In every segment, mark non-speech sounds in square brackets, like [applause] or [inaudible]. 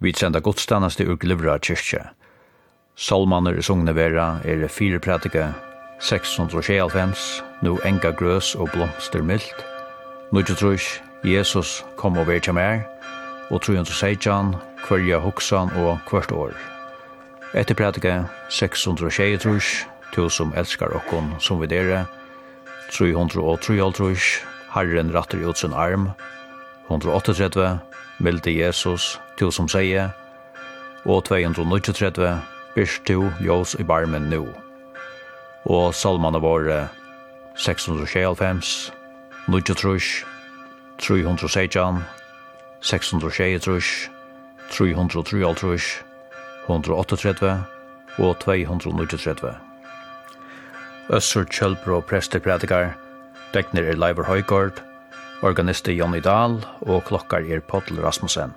Vi sender godstannast ur Glivra kyrkje. Solmaner i Sogne Vera er fire prædike, 625, nu enga grøs og blomster mildt, Nudju trus, Jesus kom og vekja mer, og trujun til seitjan, kvarja hoksan og kvart år. Etter prædike, 606 trus, to som elskar okkon som vi dere, 303 trus, Herren ratter i ut sin arm, 138, milde Jesus, to som sier, og 293, byrst to ljós i barmen nu. Og salmane våre 695, 93, 316, 623, 353, 138 og 239. Øssur Kjølbro prestepredikar, Dekner er Leiver Høygård, organister Jonny Dahl og klokkar er Pottl Rasmussen.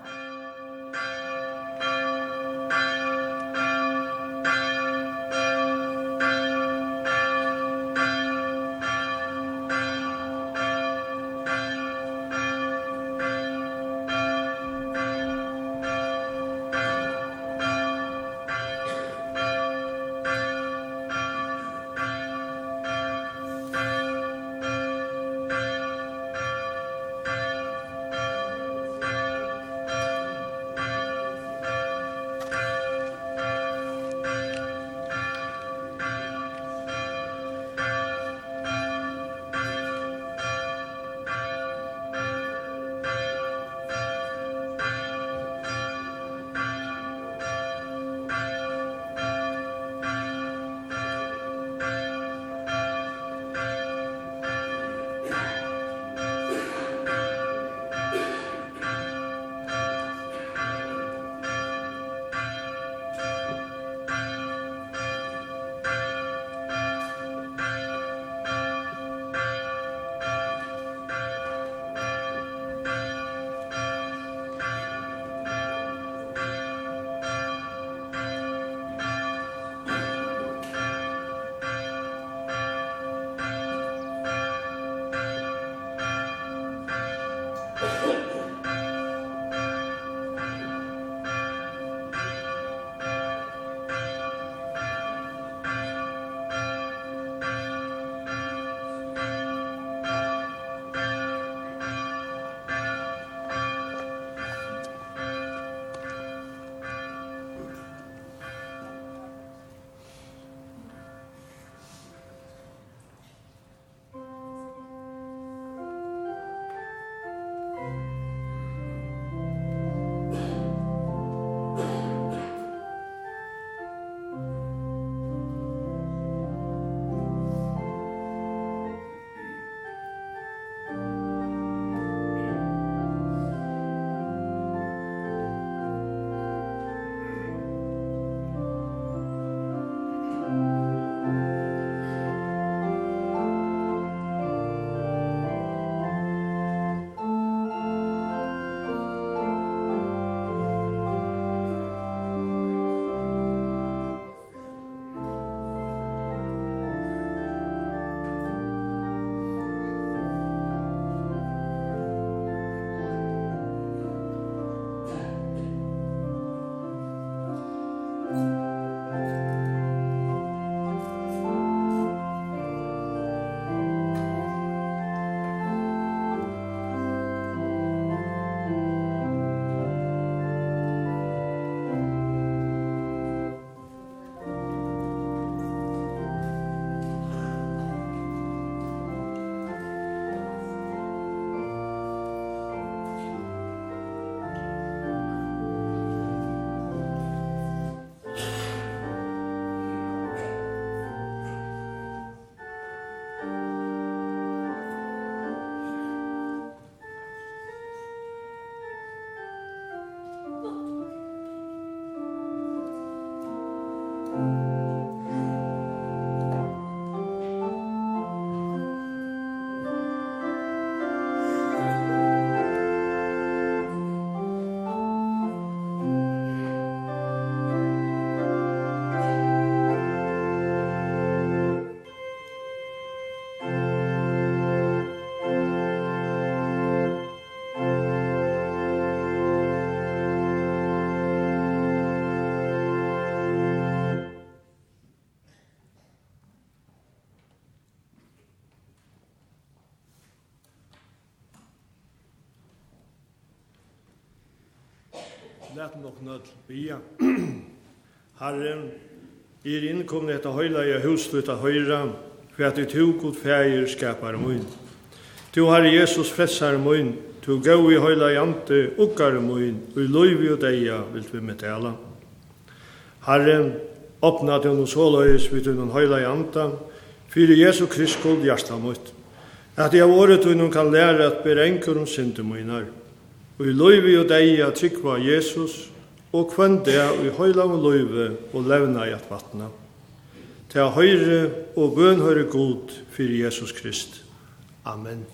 lät nog nöd bia. [clears throat] Herren, er innkomne etter høylaia huslut av høyra, for at du tog god fægir skapar mun. Du, har Jesus, fressar mun, du gau i høylaia ante, ukkar mun, og i loivi og deia vil vi metala. Herren, åpna til noen såløyes vid noen i ante, fyrir Jesu Krist god hjärsta mot, at jeg av året noen kan læra at berenker om syndemunar. Herren, og i løyvi og deg at trykva Jesus, og kvann det i høyla og løyve og levna i at vatna. Til høyre og bønhøyre god fyrir Jesus Krist. Amen.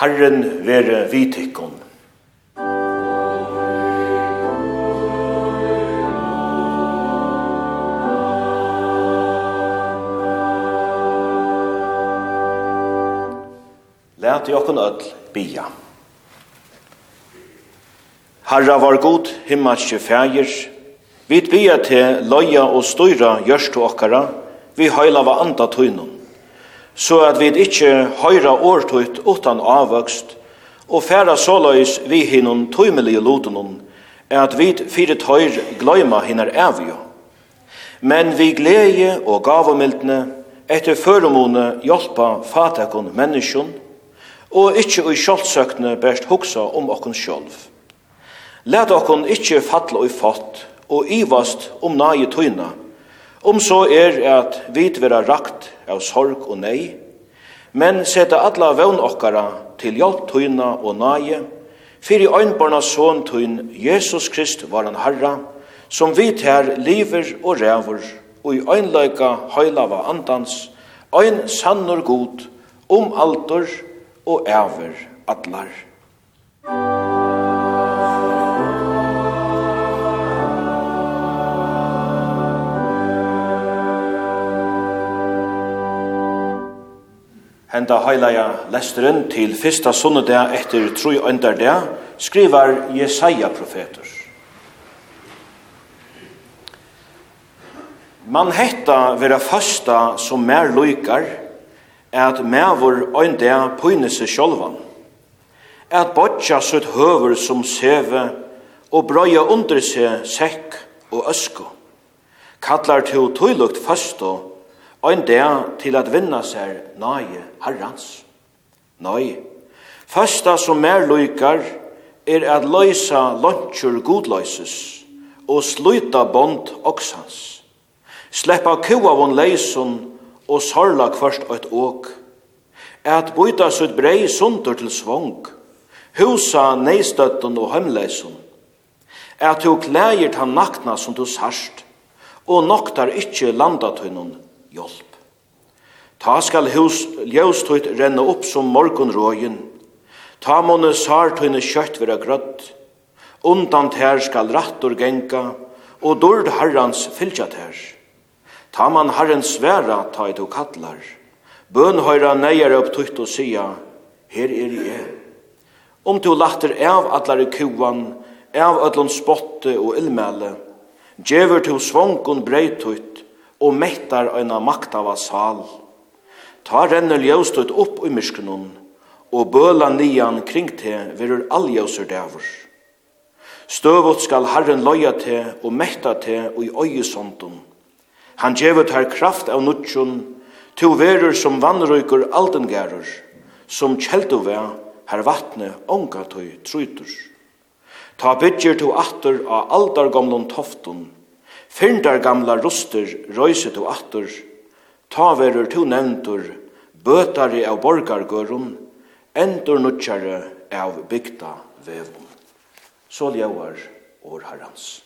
Herren vere vitikkon. Læt i okken öll bia. Herra var god, himmelske fægir, vi bia til loja og styra gjørst okkara, vi heilava anda tøynun så at vi ikke høyra årtøyt utan avvøkst, og færa såløys vi hinnon tøymelige lotenon, er at vi fyrt tøyr gløyma hinner avgjø. Men vi glede og gavomildne etter føremone hjelpa fatakon menneskjon, og ikkje ui sjálfsøkne best hugsa om okkon sjolv. Læt okkon ikkje fatla ui fatt og ivast om nage tøyna, Om så er at vit vera rakt av sorg og nei, men seta alla vevn okkara til hjelp tøyna og nage, fyrir øynbarna son tøyn Jesus Krist var han Herra, som vit her lever og rævur, og i øynløyka høylava andans, øyn sannur god, om altor og æver atlar. Henda heilaja lesteren til fyrsta sunnedag etter tru øndardag skrivar Jesaja profeter. Man hetta vera fasta som mer loikar, at mevor øndag pyne seg sjølvan. at botja sutt høver som seve, og brøya under seg sekk og øsko, kallar til tøylukt fasto Ein der til at vinna seg nage herrans. Nei, fasta som mer lykar er at løysa luncher godløyses og sluta bond oksans. Sleppa kua von leison og sorla kvart eit åk. At byta sutt brei sundur til svong, husa neistøtten og heimleison. At du klægir ta nakna som du sarst, og noktar ikkje landatøynun hjelp. Ta skal hus, ljøstøyt renne opp som morgonrøyen, ta måne sartøyne kjøtt vera grødd, undan tær skal rattor genka, og dord herrans fylgja tær. Ta man herren sværa ta i to kattlar, bøn høyra neier opp tøyt og sia, her er jeg. Om du latter av atlare kuan, av ötlun spotte og illmæle, djever to svonkon breitøyt, og mettar eina maktava sal. Ta renner ljøstut opp i myrskunum, og bøla nian kring te verur alljøsur dævur. Støvot skal Herren loja te og metta te og i øyesondun. Han djevet her kraft av nutjon, to verur som vannrøyker aldengerur, som kjeldove her vatne ongatøy trytur. Ta bygger to atter av aldargomlon toftun, Fyndar gamla ruster røyset og attur, ta verur to nevntur, bøtare av borgargørun, endur nutjare av bygda vevum. Så ljauar år herrans.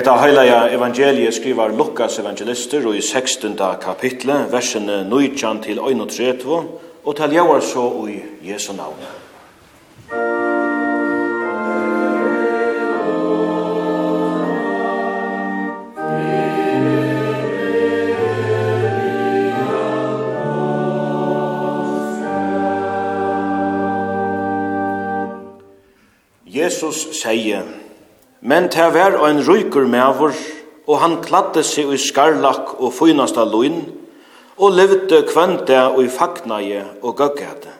Hetta heilaja evangeliet skrivar Lukas evangelister og i 16. kapitlet, versene 19 til 31, og taljavar så i Jesu navn. Jesus sier, Men ta var ein rykur mævur, og han kladde seg i skarlak og fynasta loin, og levde kvante og i fagnaje og gøggete.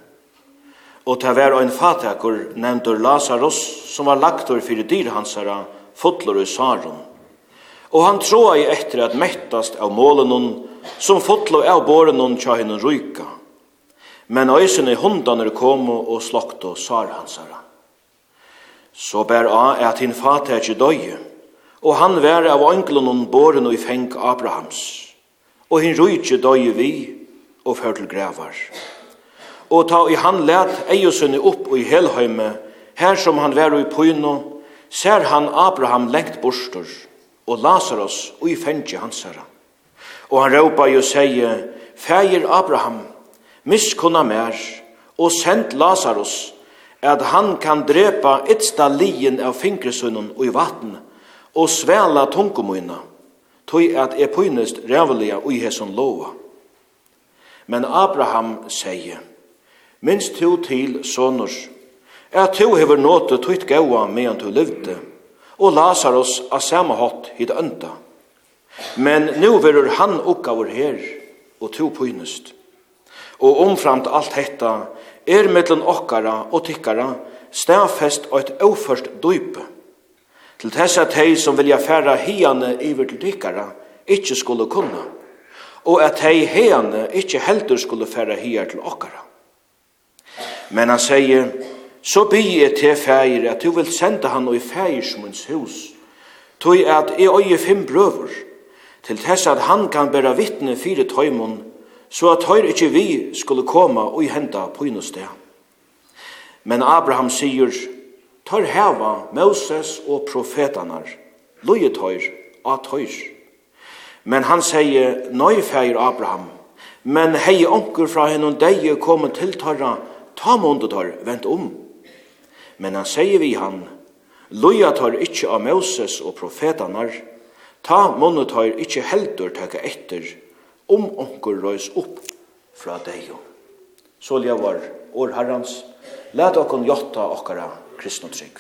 Og ta var ein fatakur nevntur Lazarus, som var lagtur fyrir dyrhansara, fotlur i sarum. Og han troa i etter at mettast av målenon, som fotlo av borenon tja hinn ryka. Men æsene hundaner komo og slokto sarhansara. Så bær a at hin fata ikkje døye, og han vær av ånglunum boren og i feng Abrahams. Og hin rujtje døye vi, og fyr til grevar. Og ta i han let eiosunni opp og i helheime, her som han vær i pyno, ser han Abraham lengt bostur, og Lazarus og i fengje hans herra. Og han råpa jo seie, Fægir Abraham, miskunna mer, og send Lazarus at han kan drepa etsta lien av fingresunnen og i vatten, og svela tungomuina, tog at er pynest rævelia i hesson lova. Men Abraham sier, minst to til sonors, at to hever nåte tøyt gaua medan to levde, og Lazarus av samme hatt hit ønta. Men nu verur han oppgaver her, og to pynest. Og omframt alt hetta, er mellom okkara og tykkara stafest og et oførst dype, til tess at hei som vilja færa hiane iver til tykkara, ikkje skulle kunna, og at hei heiane ikkje heldur skulle færa hiar til okkara. Men han sier, så by jeg til fægir at du vil senda han og i fægirsmunds hus, tog at jeg øye fem brøver, til tess at han kan bæra vittne fire tøymon så at høyr ikkje vi skulle koma og henta sted. Men Abraham sier, tør heva Moses og profetanar, loje høyr, at høyr. Men han sier, nøy feir Abraham, men hei onker fra henne deg komme til tørra, ta mundet tørr, vent om. Men han sier vi han, loje tørr ikkje av Moses og profetanar, ta mundet tørr ikkje heldur tøkka etter, om onkur røys opp fra deg. Så lever år herrens, let okkon jotta okkara kristnotrygg.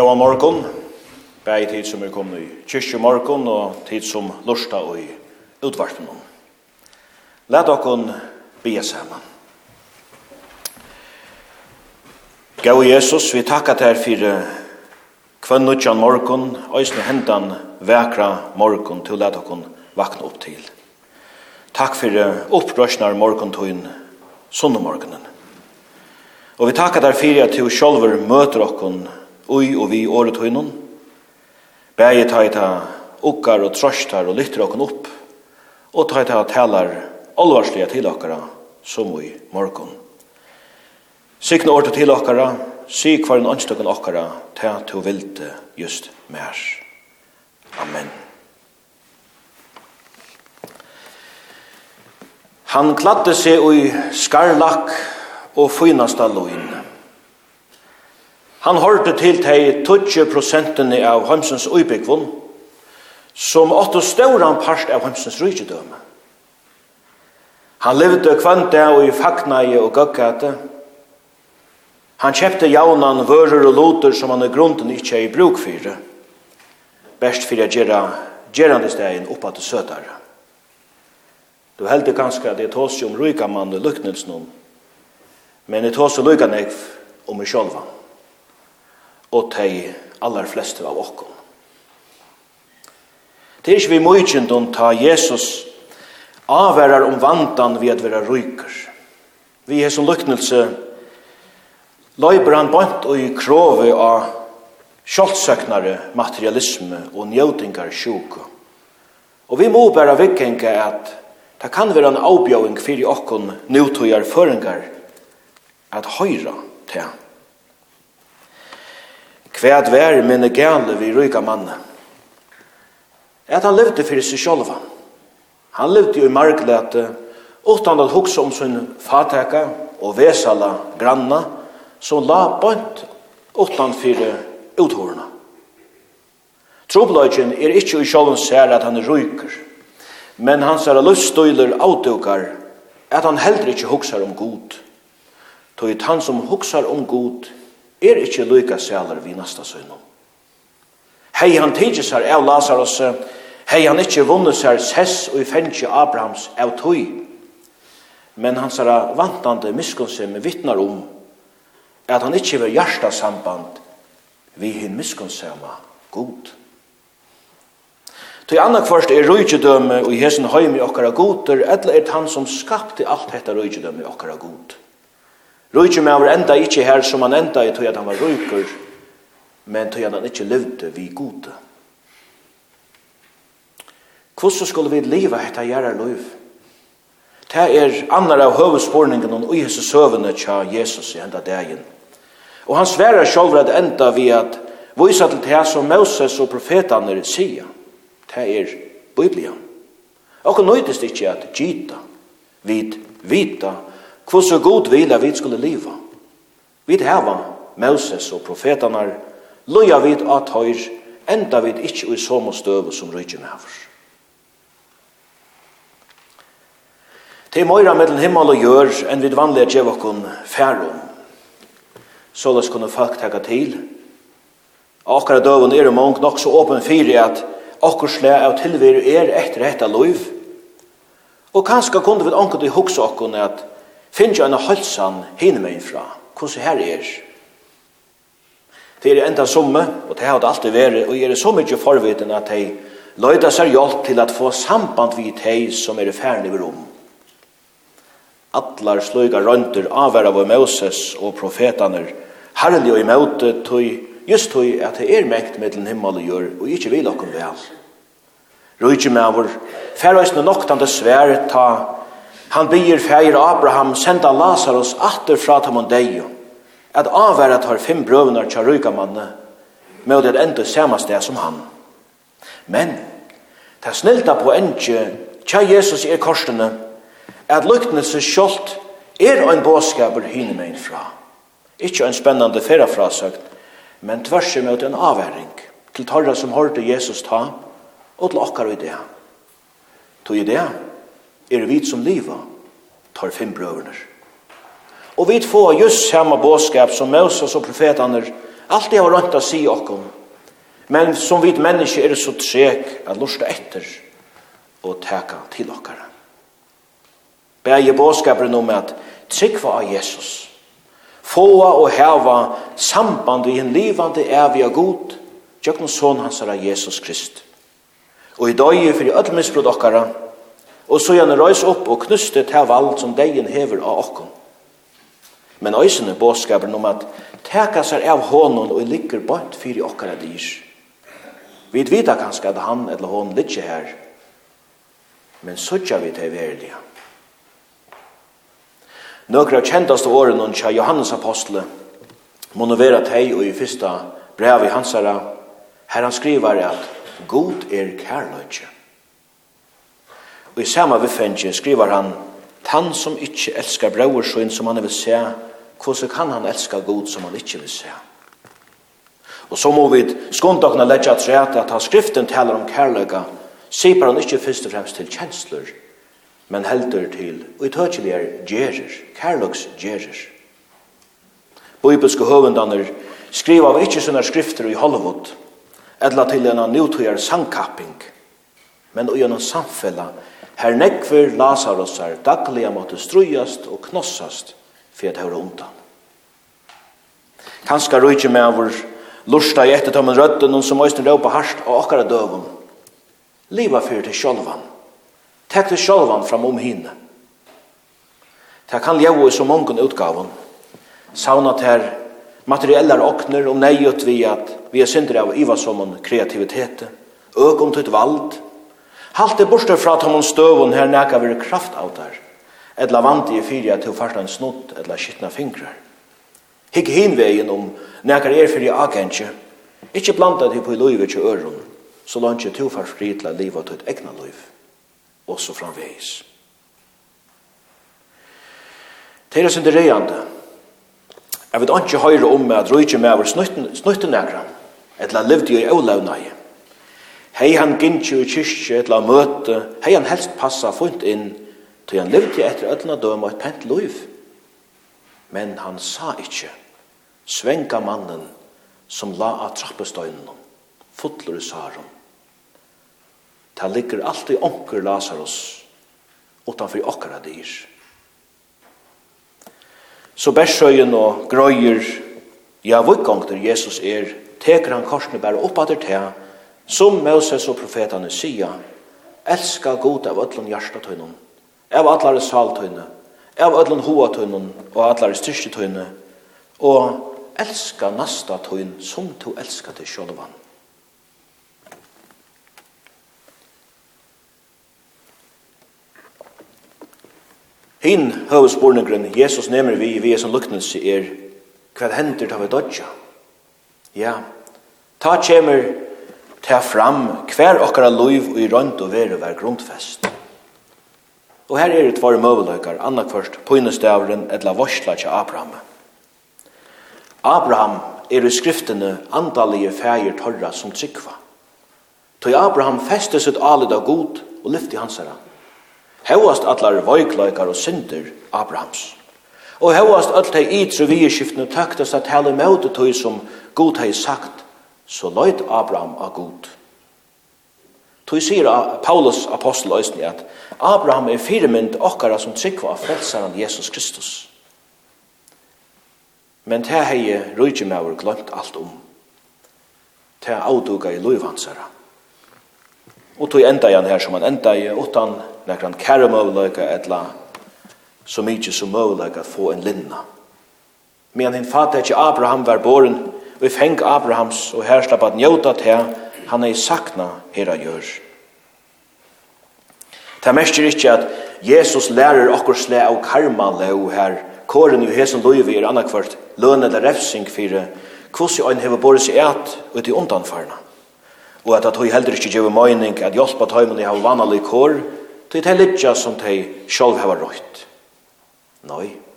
Gåa morgon, bæg tid som er kommet i kyrkje morgon og tid som lorsta og i utvarpen. Læt okkon bia saman. Gåa Jesus, vi takka ter fyrir kvönnutjan morgon, òsne hendan vekra morgon til læt okkon vakna opp til. Takk fyrir opprøsnar morgon tøyn sunne morgonen. Og vi takkar der fyrir at du sjálfur møter okkon ui og vi året høynun, bæje taita ukkar og trøstar og lytter okken opp, og taita talar alvarslige til okkara, som ui morgon. Sikna året til okkara, sig var en åndstøkken okkara, ta to vilte just mer. Amen. Han kladde seg ui skarlak og fynasta loin, Han hørte til de 20 prosentene av Hømsens uibikvun, som åtte stauran part av Hømsens rydgjødøme. Han levde kvante og i fagnaie og gøggate. Han kjepte jaunan vører og loter som han i grunden ikke er i bruk for. Best for å gjøre gjerandestegn oppa til søtare. Du heldig ganske at jeg tås om rykamann og luknelsen om, men jeg tås jo lukkanekv om meg sjolvan og de aller fleste av okkom. Det er ikke vi mykjendom ta Jesus avverar om vantan vi at vera ryker. Vi er som lyknelse løyber han bant og i krove av kjoltsøknare materialisme og njøtingar sjuka. Og vi må bare vikkenke at det kan være en avbjøring fyrir okkon nøytøyar føringar at høyra til han. Kvært vær minne gale vi ryka manne. At han levde fyrir seg sjálva. Han levde i marglete, utan at hugsa om sin fateka og vesala granna, som la bant utan fyrir uthorna. Trobløgjen er ikkje i sjálven sær at han er ryker, men hans er luststøyler avdukar at han heller ikkje hugsar om god. Tøyt han som hugsar om god er ikkje lykka sælar vi nasta søgnum. Hei han tidsis her av Lazarus, hei han ikkje vunnes her sess og i fengje Abrahams av tøy, men hans her vantande miskunnsim vittnar om at han ikkje var hjärsta samband vi hin miskunnsama god. Tøy anna kvarst er rujtjedømme og i hesen høymi okkara goder, etla er han som skapte alt hetta rujtjedømme okkara god. Rujtjum var enda ikkje her som han enda i tog at han var rujker, men tog at han ikkje levde vi gode. Hvordan skulle vi leva etter gjerra liv? Det er annar av høvespårningen og i hese søvende tja Jesus i enda dagen. Og han sverar sjolv at enda vi at vise til det som Moses og profetaner sier. Det er Biblia. Og nøytest ikkje at gita, vid, vita, Hvordan god vil at vi skulle liva. Vi heva Moses og profetanar, loja vid at høyr, enda vid ikkje i som og støve som rydgjene hever. Det er møyra mellom himmel og gjør enn vi vanlige djevakken færum. Såles kunne folk tega til. Akkara døven er mong nok så åpen fyri at akkursle av tilvir er etter etter loiv. Og kanska kunde vi anket i huksa okkon at finn jo en halsan hinne meg fra, hvordan her er. Det er enda summe, og det har det alltid vært, og jeg er så mye forviten at de løyda seg hjelp til at få samband vid de som er ferdig i rom. Atlar sløyga rønter avværa av Moses og profetaner, herlig og i møte tog just tog at det er mekt med den himmel og gjør, og ikke vil okkom vel. Røyge med vår, færøysene noktande svær ta Han byr fægir Abraham senda Lazarus atter fra tamon deg, at avværa tar fem brøvnar tja rykamanne, med det enda samastet som han. Men, ta snilta på enkje, tja Jesus er korsene, at luktnelse skjolt er ein båskaper hyne mein fra. Ikkje ein spennande ferafrasøkt, men tvers imot en avværing, til torra som hårde Jesus ta, og til okkar i det. Tog i det, er vi som liva, tar fem brøverner. Og vi får just samme båskap som Moses og profetene det har rønt å si okkom. Men som vi menneske er så trek at lusta etter og teka til okkara. Begge bådskaperen om at tryggva av Jesus. Fåa og heva samband i en livande evig god, tjøkken sån hans er Jesus Krist. Og i dag er for i ødmissbrud okkara, og så gjerne røys opp og knuste til valg som degen hever av okken. Men øysene båskapen om at teka seg av hånden og ligger bort i okkara dyr. Vi vet kanskje at han eller hon ligger her, men suttja vi til verilige. Nøkra av kjentaste årene tja Johannes apostle må nå være teg og i fyrsta brev i hansara her han skriver at God er kærløytje. Og i samme vifendje skriver han, «Tan som ikkje elskar brauersyn som han vil se, hvordan kan han elska god som han ikkje vil se?» Og så må vi skunda kunne legge at rett at han skriften taler om kærløyga, sier han ikkje først og fremst til kjensler, men heldur til og tøtjelig er gjerer, kærløks gjerer. Bibelske høvendaner skriva av ikkje sånne skrifter i Hollywood, edla til en av nutøyere sangkapping, men ui en samfella Her nekver Lazarusar dagliga måtte strujast og knossast for at høyre undan. Kanska rujtje med vår lusta i ettertommen røtten som òsne råpa harst og okkara døvun. Liva fyrir til sjolvan. Tek til sjolvan fram om hinne. Tek kan ljau i så mongon utgavun. Sauna ter materiellar okner og neiut vi at vi er synder av ivasommon kreativitet. øk om tutt vald, Halt det borste fra tomon støvun her neka vire kraft av der. Etla vant i fyrir til du farsta en snutt, etla skittna fingrar. hin vegin om nekar er fyrir agentje. Ikkje blanda til på i loive til øron, så langt til du farst fritla liv av et egna loiv, og så framvegis. Teira sin det reiande, jeg vet ikke høyre om at rujtje med av snutten et etla livdi i eulaunai, Hei han gintju i kyrkje til å møte, hei han helst passa funt inn, til han levde etter ødlna døma et pent liv. Men han sa ikkje, svenka mannen som la av trappestøynen, fotler i sarum. Ta ligger alltid onker Lazarus utanfor okkara dyr. Så bærsøyen og grøyer, ja, vukkongter Jesus er, teker han korsene bare oppater til Som Moses og profetane sier, elska god av ötlun hjartatøynun, av allare saltøyne, av ötlun hoatøynun og allare styrketøyne, og elska nasta tøyn som to elska til sjølvan. Hinn høvespurningren Jesus nemmer vi vi som luknelse er hva hender ta vi dodja? Ja, ta kjemmer ta fram hver okkara liv i rønt og veru vær grundfest. Og her er det tvare møveløkar, annakvørst poinestavren etla vorsla til Abraham. Abraham er i skriftene andalige fægir torra som tryggva. Toi Abraham festes ut alit av god og lyfti hans herra. Hevast allar vøykløykar og synder Abrahams. Og hevast alt hei ytre vi i at helle møte tøy som god hei sagt så løyt Abraham av god. Tog sier Paulus apostel òsni at Abraham er firemynd okkara som tryggva av frelsaren Jesus Kristus. Men te hei rujtjemauer glömt alt om. Te avduga i luivansara. Og tog enda igjen her som han enda i utan nekran kære møvløyka etla så mykje som møvløyka få en linna. Men hinn fatt ekki Abraham var boren og i feng Abrahams og her slapp at njóta til han er i sakna her av gjør. Det mestjer ikke at Jesus lærer okkur sle av karma leo her, kåren jo hesen loivi er annakvart, løn eller refsing fyrir, kvossi ein hever boris i et ut i undanfarna. Og at at hui heldur ikke gjeve møyning at hjelpa tøymen i hava vanalig kår, til det er som de sjálf hava røyt. Nei.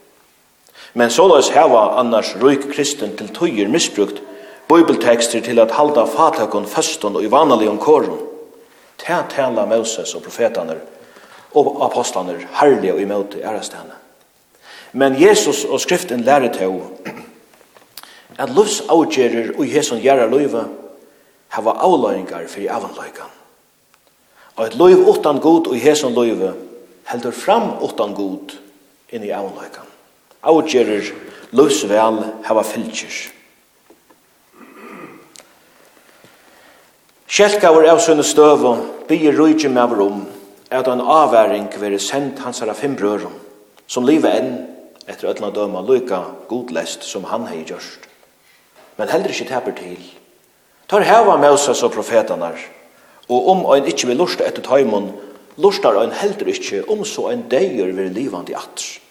Men såleis heva annars røyk kristen til tøyer misbrukt bibeltekster til at halda fatakon føston og i om kåren. Ta tala Moses og profetaner og apostlaner herlige og imøte ærestene. Men Jesus og skriften lærer til at lufs avgjerer og jesun gjerra løyve hava avløyngar fyrir avløygan. Og et løyv utan god og jesun løyve heldur fram utan god inn i avløygan avgjerer løsvel hava fylgjer. Sjelkavur av sønne støvo byr rujtje med vår om at en avværing vere sendt hans av fem brørum som livet enn etter ødla døma lykka godlest som han hei gjørst. Men heller ikkje teper til. Tar heva Moses og profetanar og om ein ikkje vil lusta etter taimon lustar ein heller ikkje om så ein deir vil livandi atter.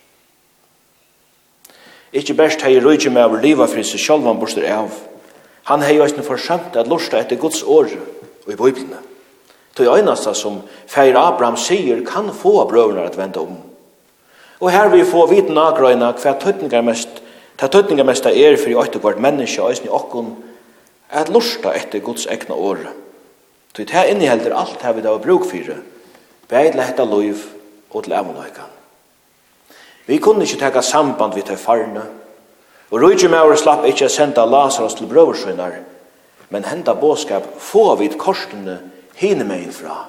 Ikke best hei rujtje med av liva fri seg sjálf han borster av. Han hei eisne forsømt at lusta etter Guds år og i bøyblene. Tøy øynasta som feir Abraham sier kan få brøvnar at venda om. Og her vi få viten agrøyna hva tøytningar mest Ta tøtninga mest er fyrir åttu kvart menneske og eisne okkun at lusta etter Guds egna åre. Tøy det her innehelder alt her vi da var bruk fyrir. Beid lehta loiv og til avunøykan. Vi kunne ikke teka samband vi til farne, og rujtje med året slapp ikke senda Lazarus til brøversvinnar, men henda båskap få vid korsene hine meg innfra.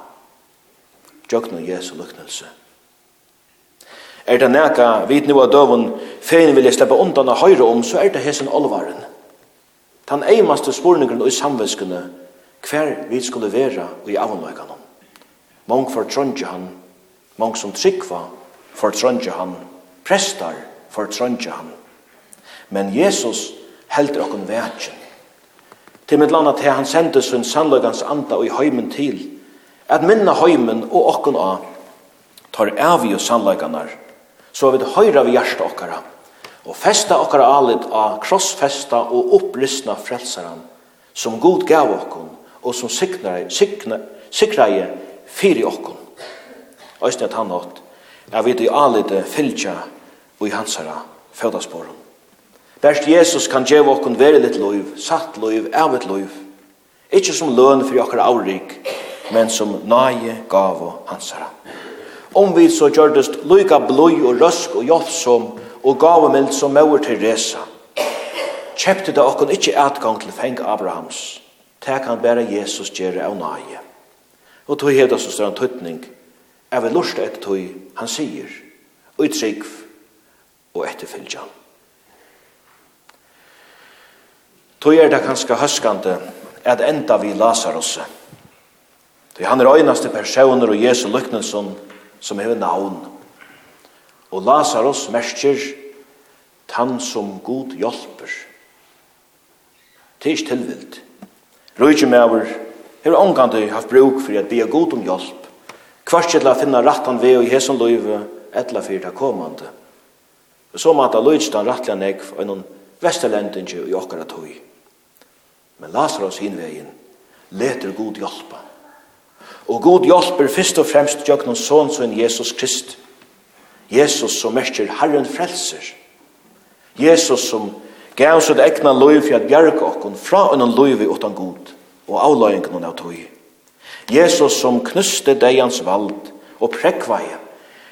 Jøkna Jesu luknelse. Er det neka vid nu av døvun fein vil jeg slippe undan av høyre om, så er det hesen olvaren. Tan eimaste spurningren og samveskene, hver vi skulle vera og i avunløykanon. Mång for trondje han, mång som tryggva for trondje han, Prestar for trøndja han. Men Jesus heldur okkur vekjen. Til mitt landa til han sendte sin sannløgans anda og i høymen til, at minna høymen og okkur a, tar avgjø sannløganar, så vi høyra vi hjärsta okkara, og festa okkara alit av krossfesta og oppristna frelsaran, som god gav okkun, og som sikrar, sikrar, sikrar fyri okkun. Øystein at han hatt, er vi i alite fylgja og i hans herra fødasporen. Berst Jesus kan djeva veri litt loiv, satt loiv, evet loiv, ikkje som løn fyrir okkar avrik, men som nage gav og hans herra. Om vi så gjørdest loika bloi og røsk og joffsom og gavemild som mauer til resa, kjepte det okkun ikkje etgang til feng Abrahams, det han bæra Jesus gjere av nage. Og tog heda så større tøtning, er vi lust etter tog han sier, og i trygg og etterfylgja. Tog er det kanskje høskande at enda vi Lazarus. Tog han er øynaste personer og Jesu lyknelsen som hever navn. Og Lazarus merker tann som god hjelper. Det er ikke tilvilt. Røyge med over har omgande haft bruk for at be god om hjelp. Kvart til å finne rattan ved og i hesen løyve etla for det kommande. Og så måtte Luidstan rattla nekv og noen vesterlendinge i okkara tøy. Men Lazarus hinvegin leter god hjelpa. Og god hjelper først og fremst gjøknon sånn som Jesus Krist. Jesus som merker Herren frelser. Jesus som gav sitt egna løyv for at bjerg okkon fra unnan i utan god og avløyengen av tog. Jesus som knuste deians vald og prekvaie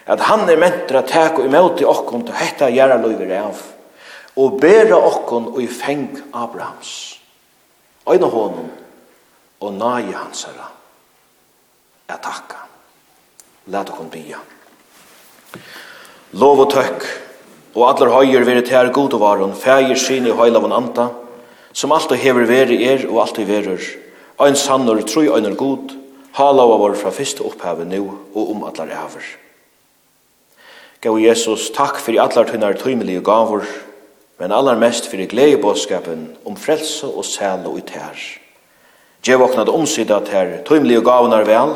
at han er mentra og imot i okkon til hetta gjerra løyver av og bera okkon og i feng Abrahams. Øyne hånden og nage hans herra er takka Lat okkom bia lov og tøkk og allar høyer veri tær god og varon fægir sin i høyla von anta som alt og hever veri er og alt og verur ein sannur troi einar god Hala var fra fyrste opphavet nu og om allar æver. Gau Jesus, takk fyrir allar tunnar tøymelige gavur, men allar mest fyrir gleibåskapen om frelse og sæl og utær. Gjev oknad omsida tær tøymelige gavunar vel,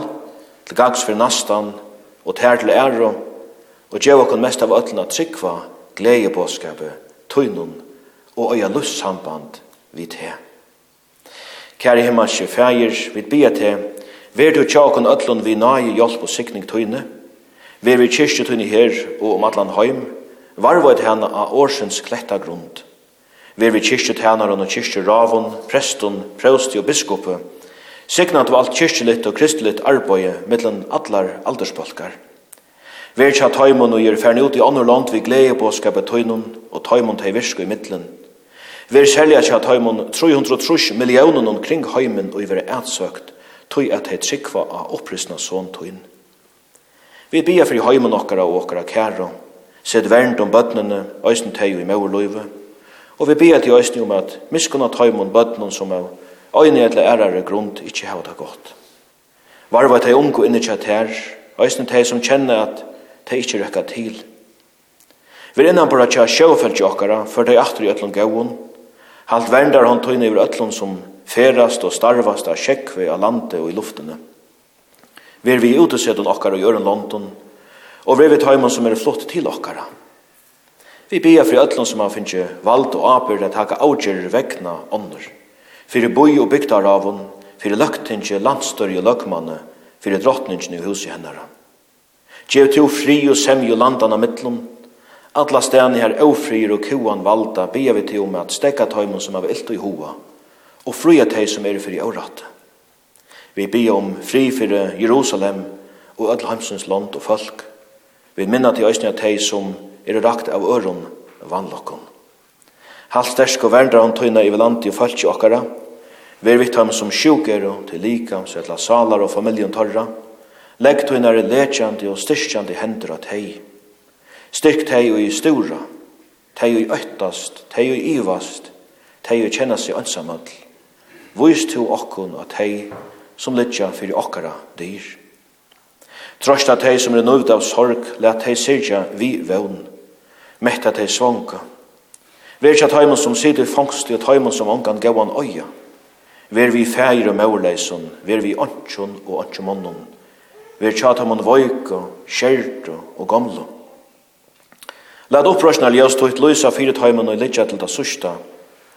til gags fyrir nastan og tær til æro, og gjev oknad mest av öllna tryggva gleibåskapet, tøynun og øya lussamband vid te. Kære himmelske fægir, vi bia te, ver du tja okon öllun vi nai hjelp og sikning tøyne, Vi kyrkje i i her og om atlan heim, varvo et hana av årsens kletta grund. Vi kyrkje i og kyrkje kyrkjeravun, preston, præusti og biskopu, signat alt kyrkjelitt og kristelitt arbeid mellom allar aldersbolkar. Vi er tja taimun og gjør færne ut i andre land vi glede på å skape tøynun og tøymon til virsko i mittlen. Vi er selja tja taimun 330 millionen omkring heimen og i vera etsøkt, tøy at hei trikva av opprystna sånn tøyn. Vi bia fri heimen okkara og okkara kæra, sed vernt om bøtnene, øysen teg og i mauerløyve, og vi bia til øysen om at miskunna taimon bøtnen som er øyne etle ærare grund ikkje hava det godt. Varva teg ungu inni tja tær, øysen teg som kjenne at teg ikkje rekka til. Vi innan bara tja sjøfeldt okkara, for teg aftur i ötlun gauun, halt verndar hon tøyne i ötlun som ferast og starvast av sjekkve av landet og i luftene. Ver vi ute sedan okkar og gjør en London, og ver vi taimon som er flott til okkara. Vi bia fri ötlun som har finnje vald og apur at haka avgjerir vegna ånder, fyrir boi og bygdar av hon, fyrir løgtingi landstørje løgmanne, fyrir hus i husi hennara. Gjev til fri og semju landan av mittlun, Alla stæni her ofrir og kuan valda bia vi til om at stekka tøymon som av ilt og i hova, og fria teg som er fyrir åratte. Vi bi om fri fyrir Jerusalem og öll land og folk. Vi minna til æsni at hei som er rakt av øron vannlokkon. Halt stersk og verndra han tøyna i velandi og falki okkara. Ver vitt ham som sjuker og til lika sætla salar og familjon torra. Legg tøyna er lekjandi og styrkjandi hendur at hei. Styrkt hei og i stura, teg og i øttast, teg og i ivast, teg og kjenna seg ansamall. Vist to okkun at hei som litja fyrir okkara dyr. Trosta teg som er nøvd av sorg, let teg sirja vi vevn, metta teg svonka. Ver tja taimun som sider fangst og taimon som ongan gauan oia. Ver vi fægir og maurleisun, ver vi ontsun og ontsumunnon. Ver tja taimon voika, kjerto og gamlo. Lad opprøsna ljøst og et løysa fyrir taimon og litja til da susta,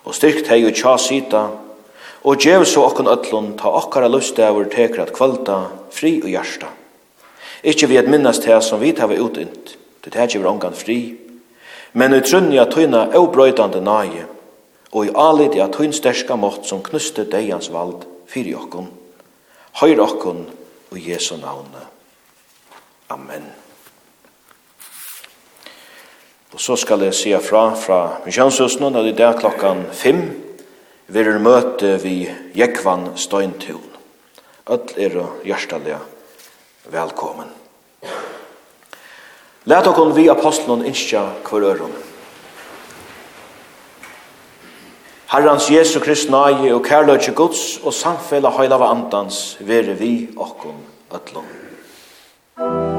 og styrkt hei og tja sita, og gjev så okkun öllun ta okkara lustdagur teker at kvalta fri og hjarta. Ikki vi at minnast her som vi tava utint, det her gjever ongan fri, men i trunni at tøyna eubrøydande nage, og i alidi at tøyn sterska mått som knuste deians vald fyri okkun, høyr okkun og Jesu navne. Amen. Og så skal jeg si fra fra misjonshusene, det er klokkan 5, verur møte vi Jekvan Støyntun. Öll er og hjertaliga velkommen. Læt okon vi apostlen innskja hver øron. Herrans Jesu Krist nage og kærløyke Guds og samfella heilava andans vere vi okon öllom. Amen.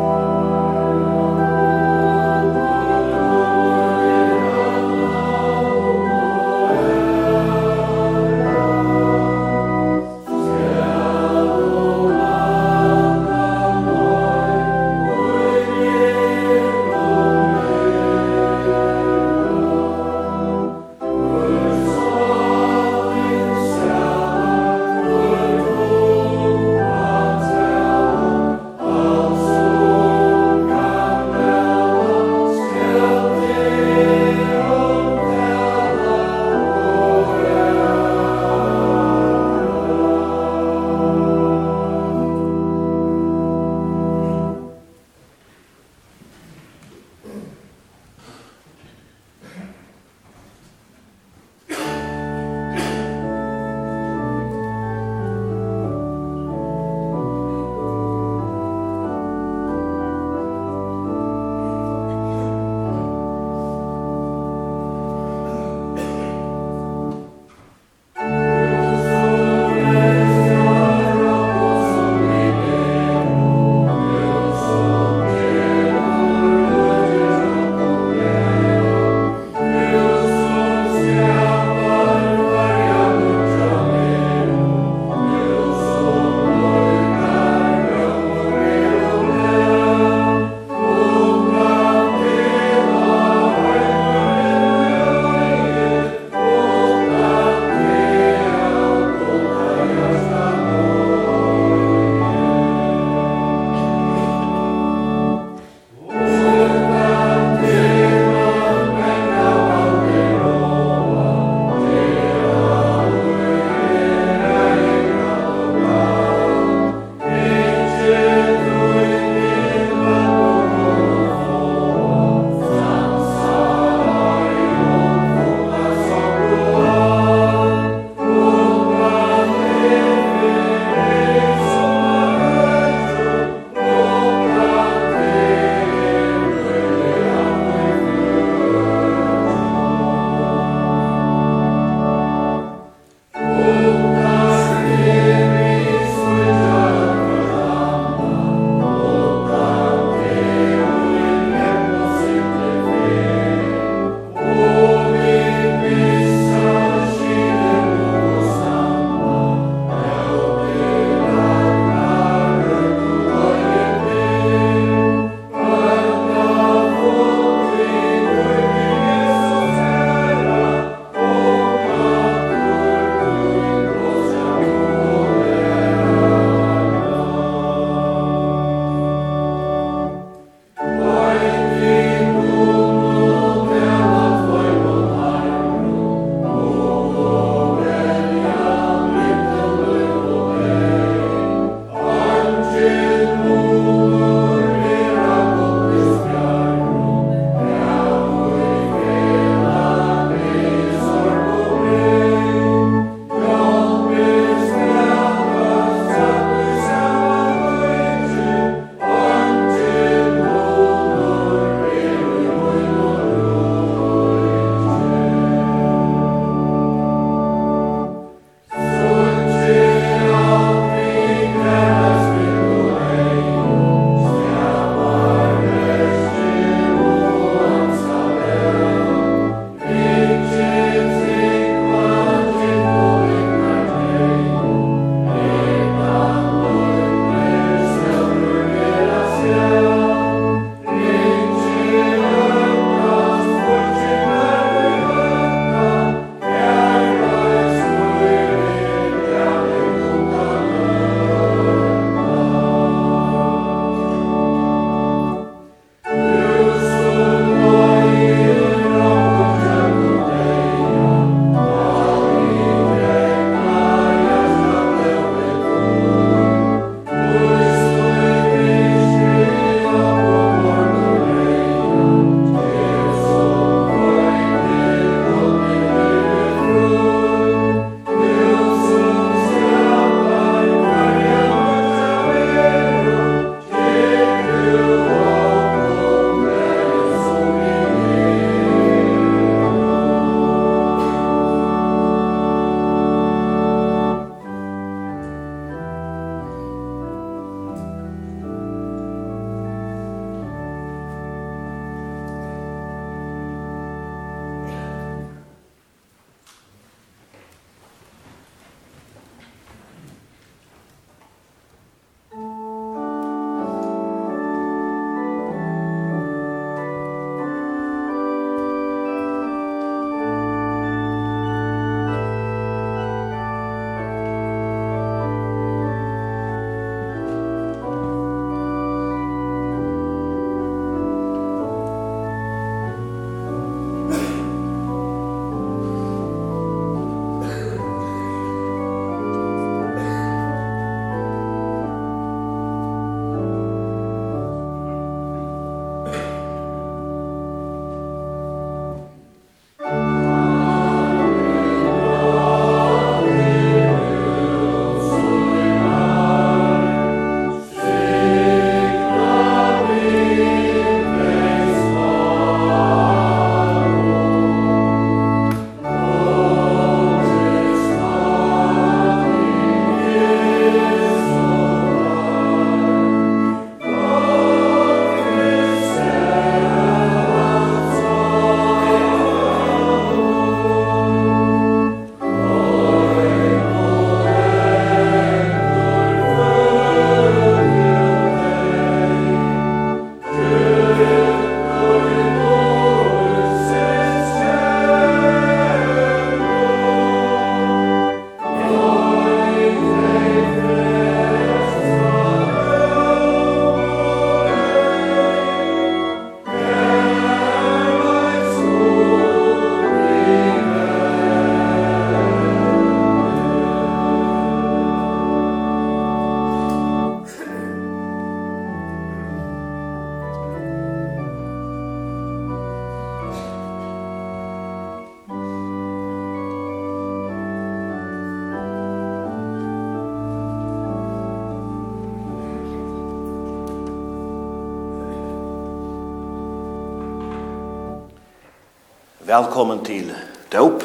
Velkommen til dåp.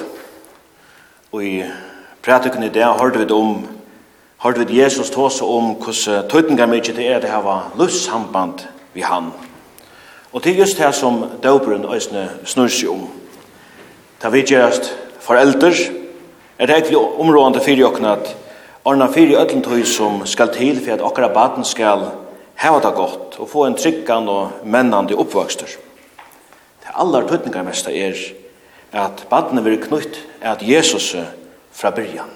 Og i prætikken i dag hørte vi om hørte vi Jesus tåse om hvordan tøytingar mykje det er det hava lussamband vi han. Og det er just det som døperen øysene snur seg om. Ta vi gjerst foreldre er det egentlig områdende fyrir jokken at Arna fyrir tøy som skal til for at okkara baden skal heva det godt og få en tryggan og mennande oppvokster. Det allar tøytingar mest er at badne vil knytt at Jesus fra byrjan.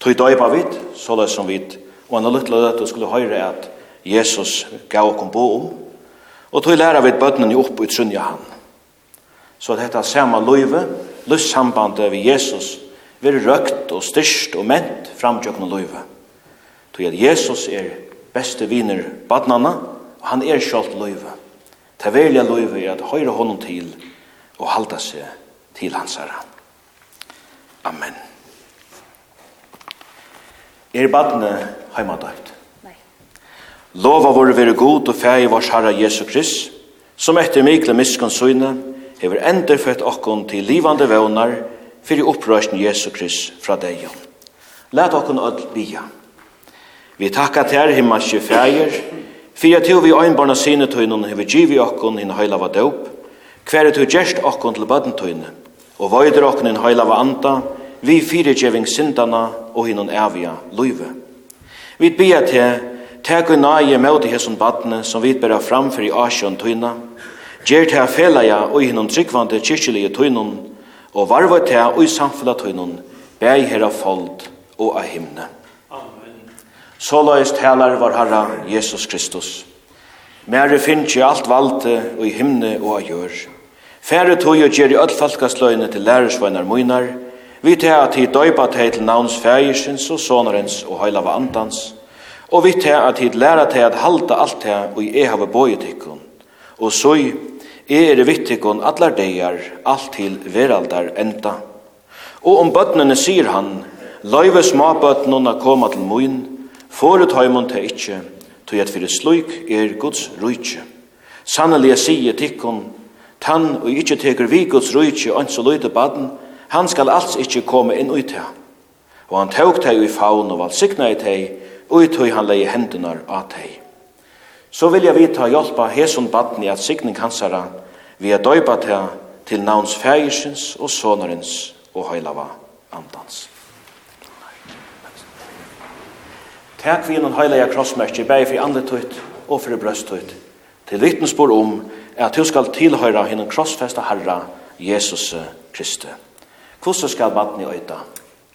Tøy døypa så såleis som vit, og anna luttla døttu skulle høyre at Jesus gav kom bo om, og tøy læra vid bøtnen jo i utsynja han. Så at dette samme løyve, løssambandet ved Jesus, vil røkt og styrst og ment framtjøkken løyve. Tøy at Jesus er beste viner badnana, og han er sjalt løyve. Ta velja løyve er at høyre honom til og halda seg til hans herre. Amen. Er badne heimadøyt? Nei. Lova vore vere god og fæg i vårs herre Jesu Krist, som etter mikle miskonsyne hever enderfødt okkon til livande vevnar fyrir opprørsjen Jesu Krist fra deg. Læt okkon öll bia. Vi takka til himmelske fægir, fyrir til vi øynbarna sinetøynen hever givi okkon hinn heilava døp, hver er til gjerst okkon til badentøynen, og vøyder okken en heilava anda, vi fyrirgjeving syndana og hinnon evia luive. Vi bia til, teg og nage med i hesson badne som vi bera framfor i asjon tøyna, gjer til felaja og hinnon tryggvande kyrkjelige tøynon, og varva til og i samfella tøynon, bæg herra fold og av himne. Amen. Så løyst helar var Herra Jesus Kristus. Mere finnes jo alt valde og i himne og av jørg. Fære tog og gjør i öll falkasløyene til lærersvøyner munar, vi tar at hit døypa til til navns fægersins og sonarens og høylava andans, og vi tar at hit læra til at halda alt det og jeg har bøyetikken, og så jeg er vittikken allar deir, alt til veraldar enda. Og om bøtnene sier han, løyve småbøtnene koma til muin, foret høymon til ikkje, tog at fyrir sluik er Guds rujtje. Sannelig sier tikkun, Tann og ikkje teker vi Guds rujtje og så løyde baden, han skal alls ikkje komme inn ut her. Og han tåg teg i faun og valsikna i teg, og i tog han leie hendunar av teg. Så vil jeg vita hjelpa hesun baden i at sikning hansara, vi er døyba teg til navns fægisins og sonarins og høylava andans. Takk vi innan høylaja krossmerkje, bæg for andre tøyt og for brøst tøyt, til vittnesbord om at du skal tilhøyra henne krossfesta Herra Jesus Kristi. Hvordan skal badni øyta?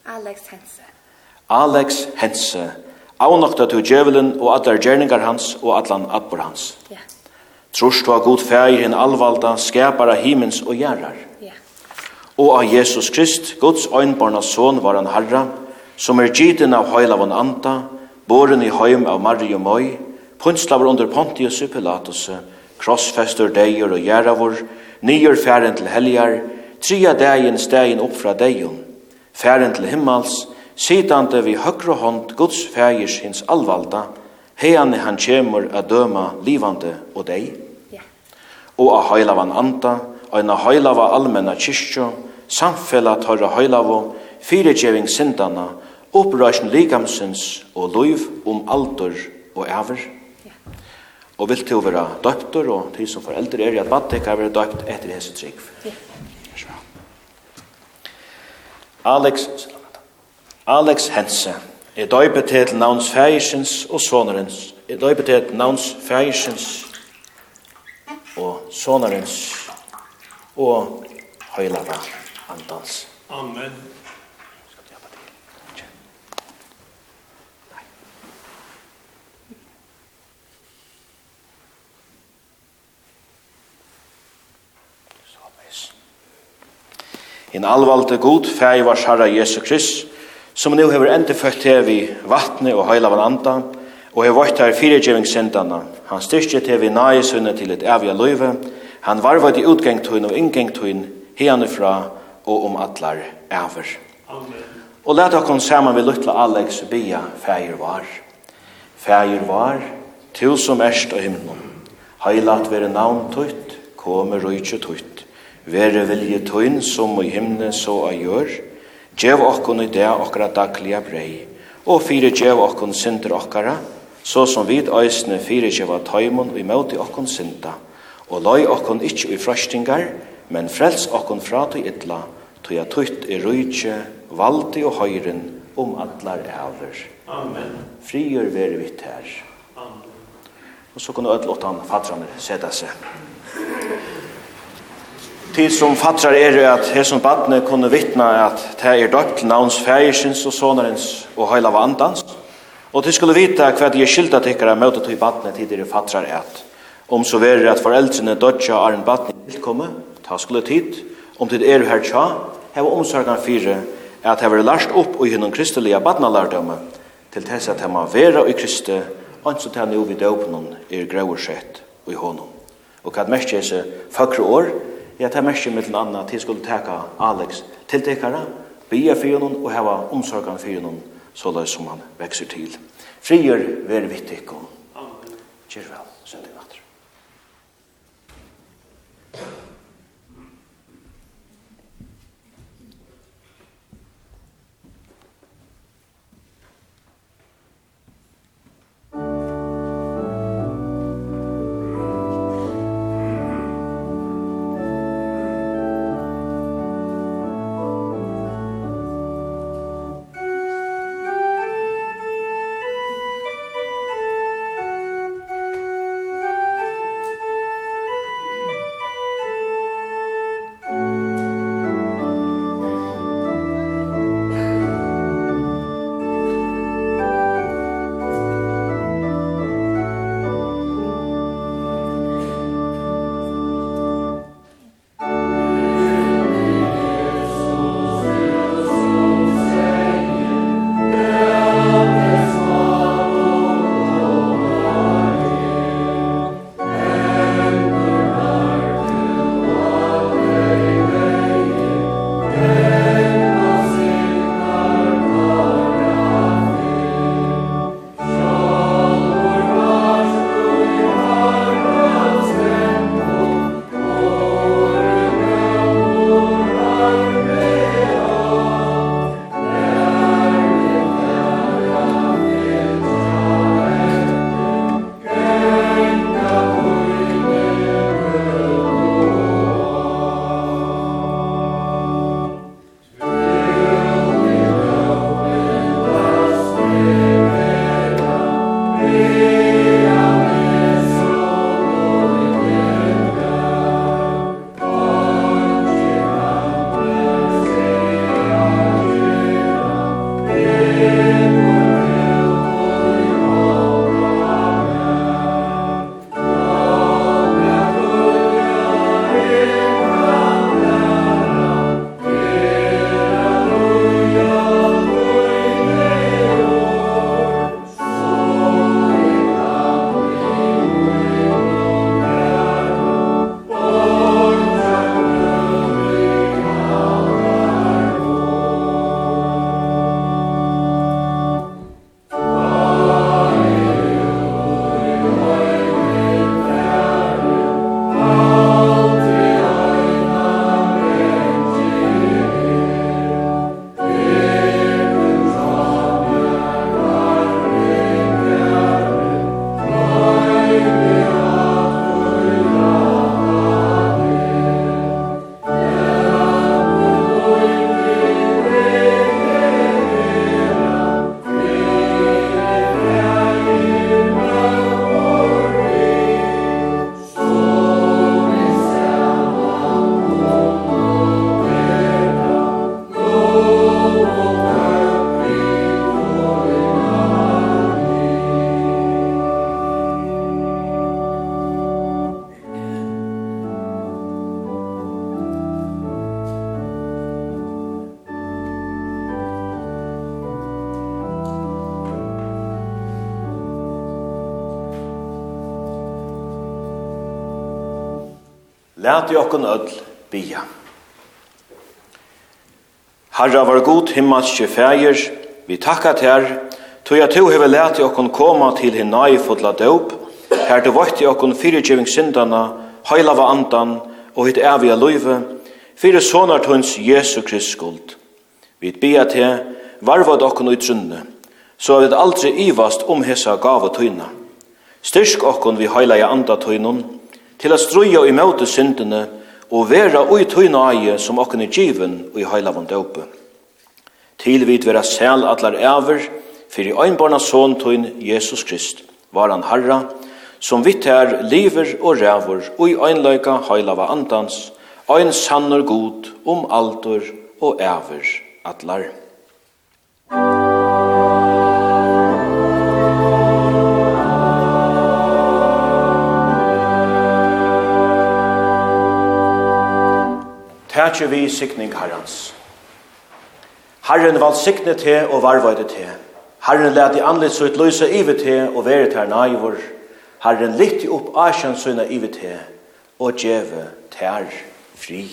Alex Hense. Alex Hense. Avnokta til djevelen og atler gjerningar hans og atlan abbor hans. Ja. Yeah. du var god fæg hinn alvalda, av himens og gjerrar. Ja. Og av Jesus Krist, Guds øynbarna son var han herra, som er gittin av høyla von anta, boren i høym av Mario Møy, punslaver under Pontius Pilatus, krossfester deier og gjeravor, nyer færen til helgar, tria deien stegin opp fra deion, færen til himmals, sitande vi høgre hånd Guds fægers hins allvalda, heian han kjemur a døma livande og dei. Yeah. Og a heilavan anda, og en a heilava almenna kyrkjo, samfella tørra heilavo, fyrirgjeving sindana, opprøsjen likamsins og loiv om aldur og æver. Og vil til å være døpter, og til som foreldre er i at vatt, kan være døpt etter Jesu trygg. Ja. Alex, Alex Hense er døpet til navns fægisens og sonerens, er døpet til navns fægisens og sonerens og høylaga andans. Amen. En allvalde god, fæg var herra Jesu Krist, som nu hever endefødt her vi vattne og heila van anda, og hever vart her firegjevingssendana. Han styrkje til vi nage sunne til et evige løyve, han varvad i utgengtøyn og inngengtøyn, hene fra og om atlar æver. Amen. Og let okkon saman vi luttla Alex bia fægir var. Fægir var, til som erst og himnum. Heilat vere navn tutt, kome rujtje tutt, Vere vilje tøyn som i himne så a gjør, Gjev okkon i det okkara daglige brei, og fire gjev okkon synder okkara, så som vid æsne fire gjeva tøymon i møte okkon synda, og løy okkon ikkje i frøstingar, men frels okkon fra til idla, tog jeg tøyt i rujtje, valdi og høyren, om atlar æver. Amen. Frigjør vere vitt her. Amen. Og så kunne ødelåttan fadraner sette seg tid som fattrar er at her som badne kunne vittna at det er døpt til navns fægersins og sonarens og høyla vandans. Og til skulle vita hva de er skylda tikkara møte til badne tid er fattrar at. Om så verir at foreldrene dødja er en badne tilkomme, ta skulle tid, om tid er her tja, heva omsorgan fire at heva lart opp og hinnom kristelige badnalardømme til tess at heva vera i kriste, anso til nu vi vid døpnum er grauer sett og i honom. Og hva merkje hese fakre år, Ja, det er mest med den andre til skulle teka Alex til tekara, bia fyrir hon og hava omsorgan fyrir hon så løy som han vekser til. Frier ver vittig og kjør vel, søndag natter. Lat i okkun öll bia. Herra var god himmelske fægir, vi takka ter, tog jeg du hever let i okkun koma til hin nai fotla døp, her du vart i okkun fyrirgiving syndana, heilava andan og hitt eviga løyve, fyrir sonar tuns Jesu Krist skuld. Vi bia te, varvad okkun trunne, så vi aldri ivast om hessa gav og tøyna. Styrk okkun vi heilaja anda tøynun, til a struja i møte syndene og vera ui tøyna eie som okken er given og i heilavun døpe. Til vid vera sel atlar ever, fyrir øynbarna son tøyn Jesus Krist, var han harra, som vitt her lever og rævor og i heila va andans, ein sannur god om altor og ever atlar. Musik Tætje vi sikning herrens. Herren vald sikne te og varvøyde te. Herren leti anlitt så utløse ivet te og vere ter naivor. Herren litt opp asjan søyna ivet te og djeve ter fri.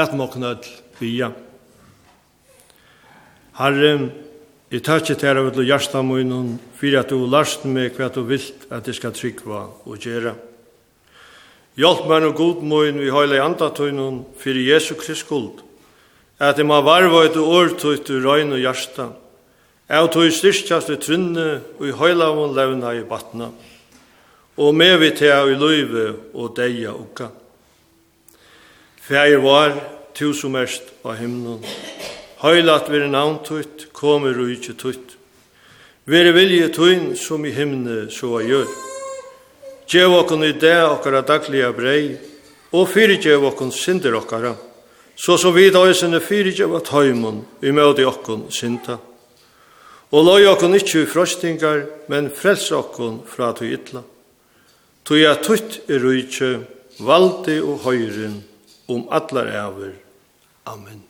Lat mig kunna bia. Herre, i takk til av til hjertet munnen, for at du lærst meg hva du vilt at jeg skal tryggva og gjøre. Hjelp meg og god munn vi høyla i andatøynen, for Jesu Krist skuld, at jeg må varva et årtøyt i røyn og hjertet, Jeg tog styrkjast i trynne og i høylavun levna i batna, og med vi tega i løyve og deia ukka. Fæger var, tu som erst av himnen, Høylat vire navn tutt, kom og ikkje tutt. Vire vilje tuin som i himne så a gjør. Gjev okkon i det okkara daglige brei, og fyrirgjev okkon synder okkara, så som vi da er fyrir gjev at høymon i møte okkon synda. Og loj okkon ikkje i frostingar, men frels okkon fra tu ytla. Tu ja tutt er rujtje, valdi og høyren om allar æver. Amen.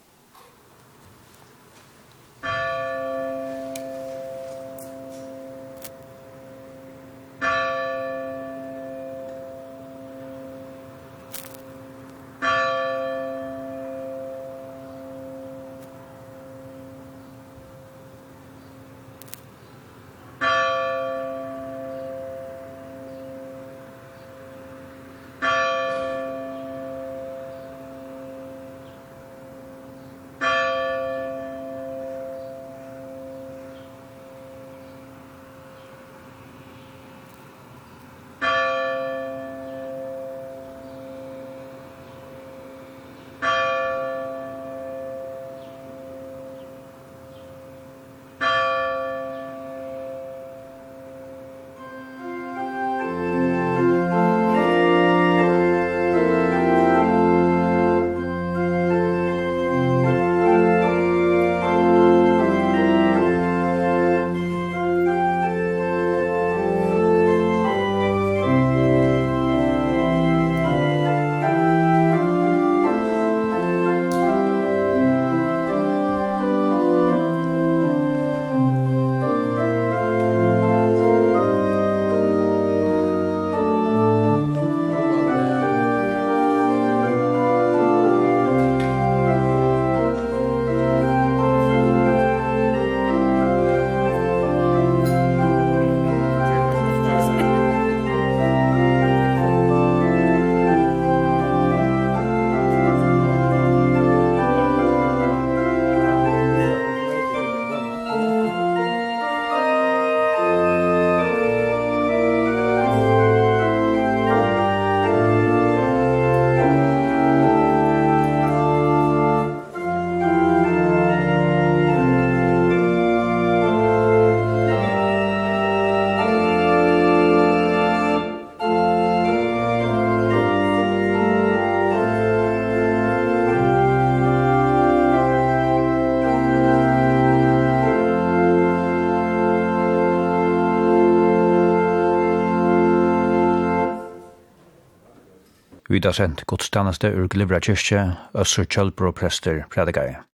Vi har sendt godstjeneste ur Glivra kyrkje, Øssur Kjølbro prester, predikare.